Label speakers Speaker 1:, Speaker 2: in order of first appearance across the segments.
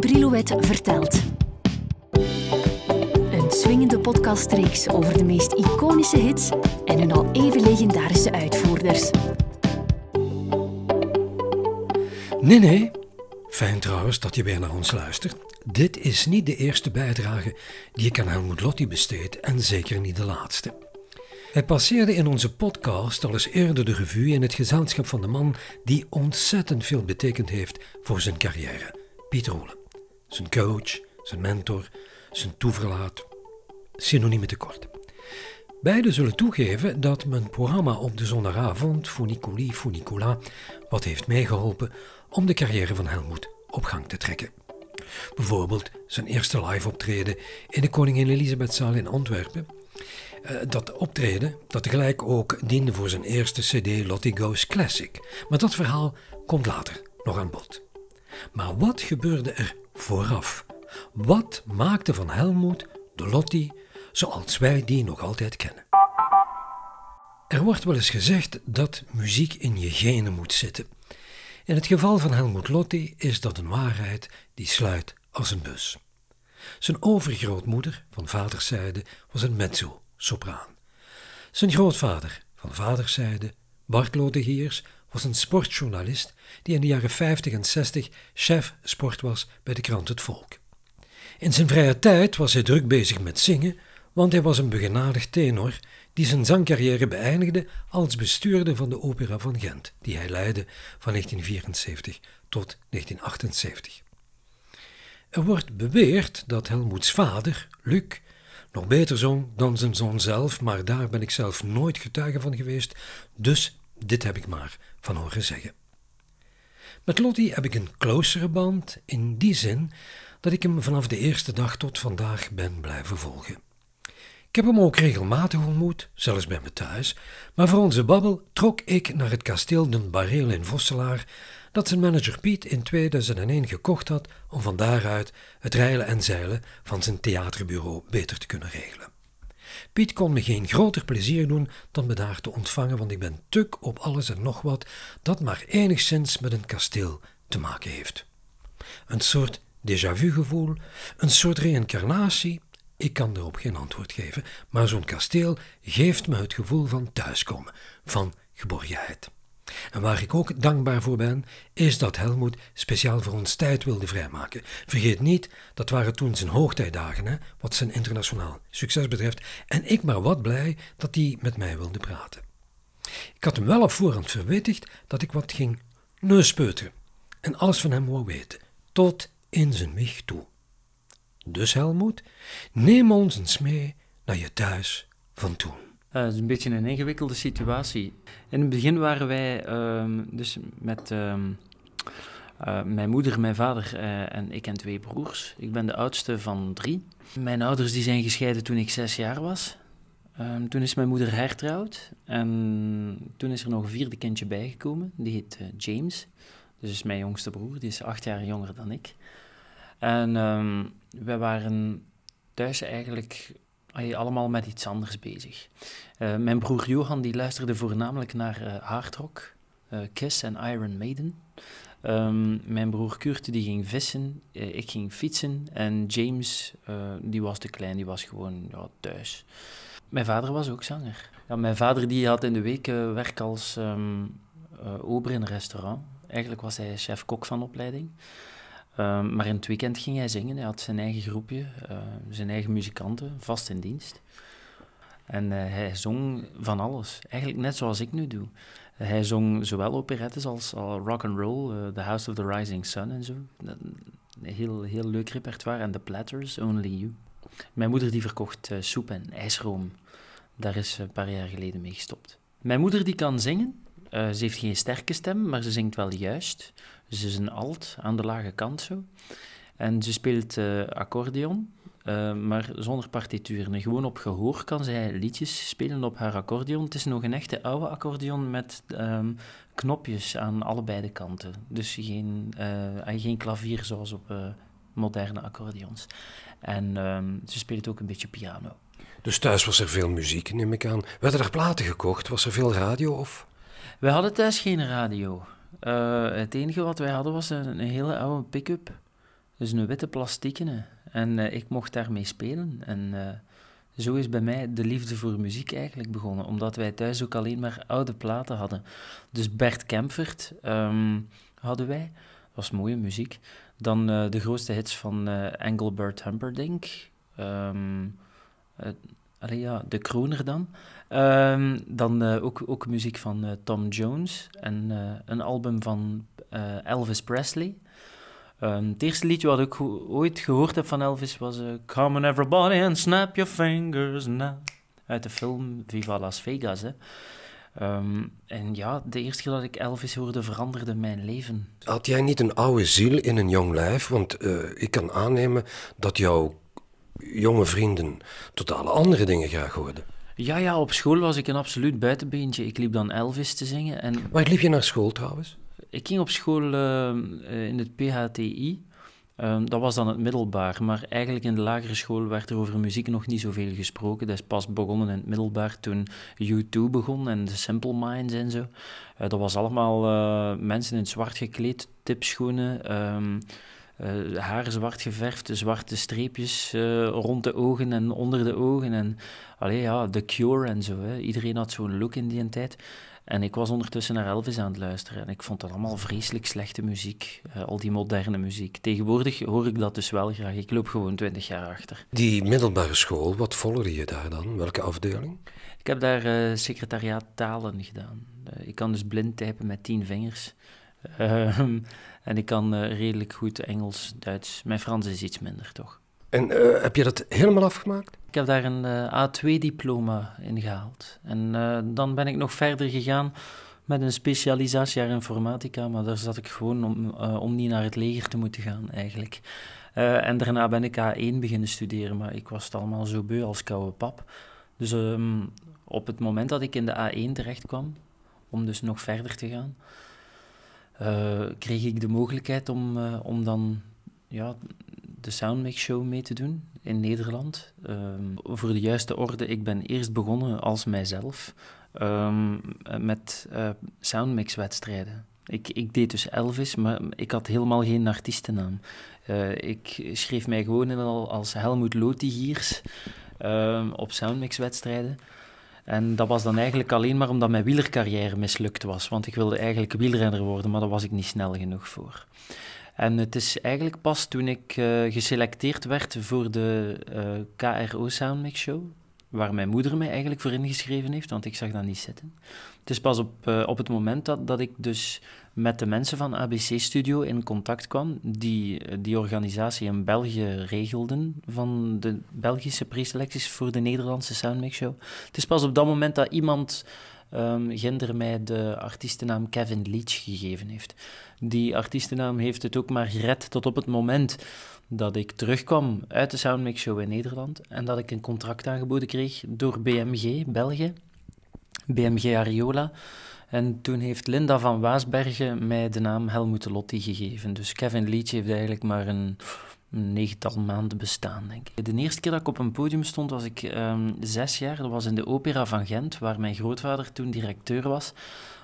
Speaker 1: Brilouet vertelt. Een swingende podcastreeks over de meest iconische hits en hun al even legendarische uitvoerders.
Speaker 2: Nee, nee. Fijn trouwens dat je weer naar ons luistert. Dit is niet de eerste bijdrage die ik aan Helmut Lotti besteed en zeker niet de laatste. Hij passeerde in onze podcast al eens eerder de revue in het gezelschap van de man die ontzettend veel betekend heeft voor zijn carrière, Piet. Zijn coach, zijn mentor, zijn toeverlaat, synoniemen tekort. Beiden zullen toegeven dat mijn programma op de zondagavond, Funiculi Funicula, wat heeft meegeholpen om de carrière van Helmoet op gang te trekken. Bijvoorbeeld zijn eerste live optreden in de Koningin Elisabethzaal in Antwerpen. Eh, dat optreden dat tegelijk ook diende voor zijn eerste CD Lottie Goes Classic. Maar dat verhaal komt later nog aan bod. Maar wat gebeurde er vooraf? Wat maakte van Helmoet de Lottie zoals wij die nog altijd kennen? Er wordt wel eens gezegd dat muziek in je genen moet zitten. In het geval van Helmut Lotti is dat een waarheid die sluit als een bus. Zijn overgrootmoeder van vaderszijde was een mezzo-sopraan. Zijn grootvader van vaderszijde, Bart Lodegiers, was een sportjournalist die in de jaren 50 en 60 chef sport was bij de krant Het Volk. In zijn vrije tijd was hij druk bezig met zingen, want hij was een begenadigd tenor die zijn zangcarrière beëindigde als bestuurder van de Opera van Gent, die hij leidde van 1974 tot 1978. Er wordt beweerd dat Helmoets vader, Luc, nog beter zong dan zijn zoon zelf, maar daar ben ik zelf nooit getuige van geweest, dus dit heb ik maar van horen zeggen. Met Lottie heb ik een closere band in die zin dat ik hem vanaf de eerste dag tot vandaag ben blijven volgen. Ik heb hem ook regelmatig ontmoet, zelfs bij me thuis, maar voor onze babbel trok ik naar het kasteel Den Bareel in Vosselaar, dat zijn manager Piet in 2001 gekocht had om van daaruit het rijlen en zeilen van zijn theaterbureau beter te kunnen regelen. Piet kon me geen groter plezier doen dan me daar te ontvangen, want ik ben tuk op alles en nog wat dat maar enigszins met een kasteel te maken heeft. Een soort déjà vu gevoel, een soort reïncarnatie, ik kan erop geen antwoord geven, maar zo'n kasteel geeft me het gevoel van thuiskomen, van geborgenheid. En waar ik ook dankbaar voor ben, is dat Helmoet speciaal voor ons tijd wilde vrijmaken. Vergeet niet, dat waren toen zijn hoogtijdagen, hè, wat zijn internationaal succes betreft, en ik maar wat blij dat hij met mij wilde praten. Ik had hem wel op voorhand verwittigd dat ik wat ging neuspeuteren en alles van hem wou weten, tot in zijn wieg toe. Dus Helmoet, neem ons eens mee naar je thuis van toen.
Speaker 3: Uh, het is een beetje een ingewikkelde situatie. In het begin waren wij uh, dus met uh, mijn moeder, mijn vader eh, en ik en twee broers. Ik ben de oudste van drie. Mijn ouders die zijn gescheiden toen ik zes jaar was. Ehm, toen is mijn moeder hertrouwd en toen is er nog een vierde kindje bijgekomen. Die heet James. Dus is mijn jongste broer, die is acht jaar jonger dan ik. En wij waren thuis eigenlijk allemaal met iets anders bezig. Uh, mijn broer Johan die luisterde voornamelijk naar uh, hardrock, uh, Kiss en Iron Maiden. Um, mijn broer Kurt die ging vissen, ik ging fietsen en James die was te klein, die was gewoon ja, thuis. Mijn vader was ook zanger. Ja, mijn vader die had in de week werk als um, ober in een restaurant. Eigenlijk was hij chef-kok van opleiding. Ehm, maar in het weekend ging hij zingen. Hij had zijn eigen groepje, uh, zijn eigen muzikanten, vast in dienst. En uh, hij zong van alles. Eigenlijk net zoals ik nu doe. hij zong zowel operettes als rock and roll, uh, The House of the Rising Sun en zo. Dat, heel, heel leuk repertoire. En The Platters, Only You. Mijn moeder die verkocht soep en ijsroom. Daar is een paar jaar geleden mee gestopt. Mijn moeder die kan zingen. Ze heeft geen sterke stem, maar ze zingt wel juist. Ze is een alt aan de lage kant zo. En ze speelt uh, accordeon, uh, maar zonder partituren. Gewoon op gehoor kan zij liedjes spelen op haar accordeon. Het is nog een echte oude accordeon met um, knopjes aan allebei de kanten. Dus geen, geen klavier zoals op moderne accordeons. En um, ze speelt ook een beetje piano.
Speaker 2: Dus thuis was er veel muziek, neem ik aan. Werden er platen gekocht? Was er veel radio of?
Speaker 3: We hadden thuis geen radio. Uh, het enige wat wij hadden was een, hele oude pick-up. Dus een witte plastiekene. En eh, ik mocht daarmee spelen. En eh, zo is bij mij de liefde voor muziek eigenlijk begonnen. Omdat wij thuis ook alleen maar oude platen hadden. Dus Bert Kempfert ehm, hadden wij. Dat was mooie muziek. Dan de grootste hits van Engelbert Humperdinck. Um, allee, ja, de kroner dan. Um, dan ook, ook muziek van Tom Jones. En een album van Elvis Presley. Um, het eerste liedje wat ik ooit gehoord heb van Elvis was Come on everybody and snap your fingers now. Uit de film Viva Las Vegas. Hè. Um, en ja, de eerste keer dat ik Elvis hoorde veranderde mijn leven.
Speaker 2: Had jij niet een oude ziel in een jong lijf? Want ik kan aannemen dat jouw jonge vrienden totale andere dingen graag hoorden.
Speaker 3: Ja, ja, op school was ik een absoluut buitenbeentje. Ik liep dan Elvis te zingen. En...
Speaker 2: Waar liep je naar school trouwens?
Speaker 3: Ik ging op school uh, in het PHTI. Ehm, dat was dan het middelbaar, maar eigenlijk in de lagere school werd er over muziek nog niet zoveel gesproken. Dat is pas begonnen in het middelbaar toen U2 begon en de Simple Minds en zo. Uh, dat was allemaal uh, mensen in zwart gekleed, tipschoenen, um, uh, haar zwart geverfd, zwarte streepjes rond de ogen en onder de ogen. En allee, ja, The Cure en zo. Hè. Iedereen had zo'n look in die tijd. En ik was ondertussen naar Elvis aan het luisteren en ik vond dat allemaal vreselijk slechte muziek, uh, al die moderne muziek. Tegenwoordig hoor ik dat dus wel graag. Ik loop gewoon twintig jaar achter.
Speaker 2: Die middelbare school, wat volgde je daar dan? Welke afdeling?
Speaker 3: Ik heb daar secretariaat talen gedaan. Ik kan dus blind typen met tien vingers. Ehm, en ik kan redelijk goed Engels, Duits. Mijn Frans is iets minder, toch?
Speaker 2: En heb je dat helemaal afgemaakt?
Speaker 3: Ik heb daar een uh, A2-diploma in gehaald. En dan ben ik nog verder gegaan met een specialisatiejaar informatica, maar daar zat ik gewoon om, om niet naar het leger te moeten gaan, eigenlijk. en daarna ben ik A1 beginnen studeren, maar ik was het allemaal zo beu als koude pap. Dus um, op het moment dat ik in de A1 terecht kwam, om dus nog verder te gaan, kreeg ik de mogelijkheid om, om dan ja, de Soundmix Show mee te doen in Nederland. Um, voor de juiste orde, ik ben eerst begonnen als mijzelf um, met uh, Soundmix-wedstrijden. Ik, ik deed dus Elvis, maar ik had helemaal geen artiestennaam. Ik schreef mij gewoon in al als Helmut Lotigiers um, op Soundmix-wedstrijden. En dat was dan eigenlijk alleen maar omdat mijn wielercarrière mislukt was. Want ik wilde eigenlijk wielrenner worden, maar daar was ik niet snel genoeg voor. En het is eigenlijk pas toen ik uh, geselecteerd werd voor de eh, KRO Soundmix Show, waar mijn moeder mij eigenlijk voor ingeschreven heeft, want ik zag dat niet zitten. Het is pas op, uh, op het moment dat, dat ik dus met de mensen van ABC Studio in contact kwam, die die organisatie in België regelden van de Belgische preselecties voor de Nederlandse Soundmix Show. Het is pas op dat moment dat iemand um, Ginder mij de artiestennaam Kevin Leach gegeven heeft. Die artiestennaam heeft het ook maar gered tot op het moment dat ik terugkwam uit de Soundmix Show in Nederland en dat ik een contract aangeboden kreeg door BMG België, BMG Ariola. En toen heeft Linda van Waasbergen mij de naam Helmut Lotti gegeven. Dus Kevin Leach heeft eigenlijk maar een negental maanden bestaan, denk ik. De eerste keer dat ik op een podium stond was ik um, zes jaar. Dat was in de Opera van Gent, waar mijn grootvader toen directeur was.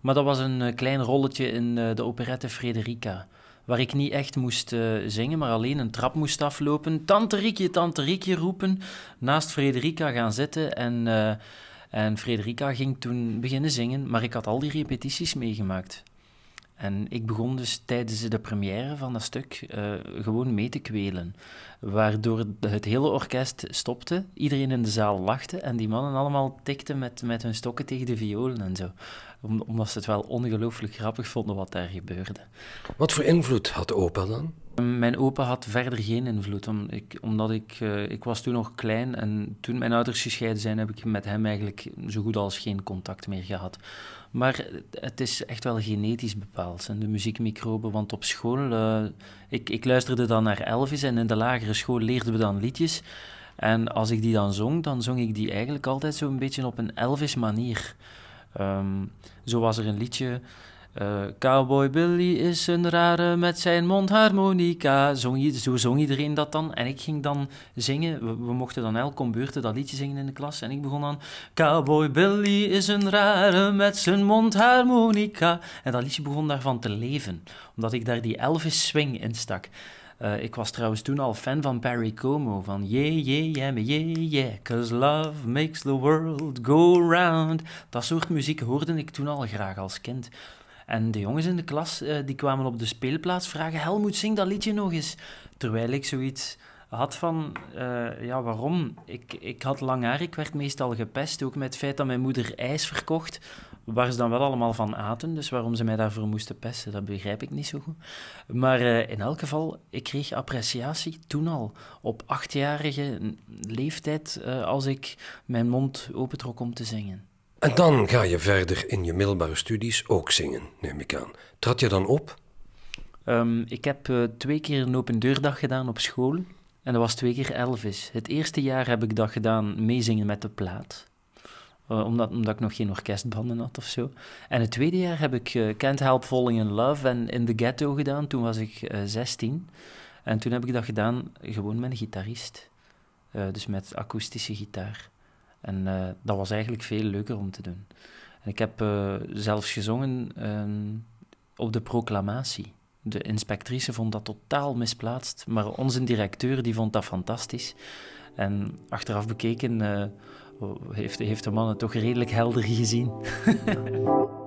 Speaker 3: Maar dat was een uh, klein rolletje in uh, de operette Frederica. Waar ik niet echt moest uh, zingen, maar alleen een trap moest aflopen. Tante Riekje, Tante Riekje roepen. Naast Frederica gaan zitten en... En Frederica ging toen beginnen zingen, maar ik had al die repetities meegemaakt. En ik begon dus tijdens de première van dat stuk uh, gewoon mee te kwelen. Waardoor het hele orkest stopte, iedereen in de zaal lachte en die mannen allemaal tikten met, met hun stokken tegen de violen en zo. Om, omdat ze het wel ongelooflijk grappig vonden wat daar gebeurde.
Speaker 2: Wat voor invloed had opa dan?
Speaker 3: Mijn opa had verder geen invloed, om, ik, omdat ik, uh, ik was toen nog klein en toen mijn ouders gescheiden zijn, heb ik met hem eigenlijk zo goed als geen contact meer gehad. Maar het is echt wel genetisch bepaald, de muziekmicroben. Want op school, uh, ik, ik luisterde dan naar Elvis en in de lagere school leerden we dan liedjes. En als ik die dan zong, dan zong ik die eigenlijk altijd zo'n beetje op een Elvis-manier. Um, zo was er een liedje uh, Cowboy Billy is een rare met zijn mondharmonica. Zong, zo zong iedereen dat dan. En ik ging dan zingen. We, mochten dan elk om beurten dat liedje zingen in de klas. En ik begon dan... Cowboy Billy is een rare met zijn mondharmonica. En dat liedje begon daarvan te leven. Omdat ik daar die Elvis swing in stak. Uh, ik was trouwens toen al fan van Perry Como, van yeah, yeah, yeah, yeah, yeah, cause love makes the world go round. Dat soort muziek hoorde ik toen al graag als kind. En de jongens in de klas uh, die kwamen op de speelplaats vragen: Helmoet, zing dat liedje nog eens. Terwijl ik zoiets had van, uh, ja, waarom? Ik, ik had lang haar, ik werd meestal gepest, ook met het feit dat mijn moeder ijs verkocht, waar ze dan wel allemaal van aten, dus waarom ze mij daarvoor moesten pesten, dat begrijp ik niet zo goed. Maar uh, in elk geval, ik kreeg appreciatie toen al, op achtjarige leeftijd, als ik mijn mond opentrok om te zingen.
Speaker 2: En dan ga je verder in je middelbare studies ook zingen, neem ik aan. Trad je dan op?
Speaker 3: Um, ik heb uh, twee keer een open deurdag gedaan op school. En dat was twee keer Elvis. Het eerste jaar heb ik dat gedaan, meezingen met de plaat. Uh, omdat, omdat ik nog geen orkestbanden had of zo. En het tweede jaar heb ik uh, Can't Help Falling in Love en In the Ghetto gedaan. Toen was ik uh, 16. En toen heb ik dat gedaan gewoon met een gitarist. dus met akoestische gitaar. En dat was eigenlijk veel leuker om te doen. En ik heb zelfs gezongen ehm, op de proclamatie. De inspectrice vond dat totaal misplaatst, maar onze directeur die vond dat fantastisch. En achteraf bekeken uh, heeft, heeft de man het toch redelijk helder gezien.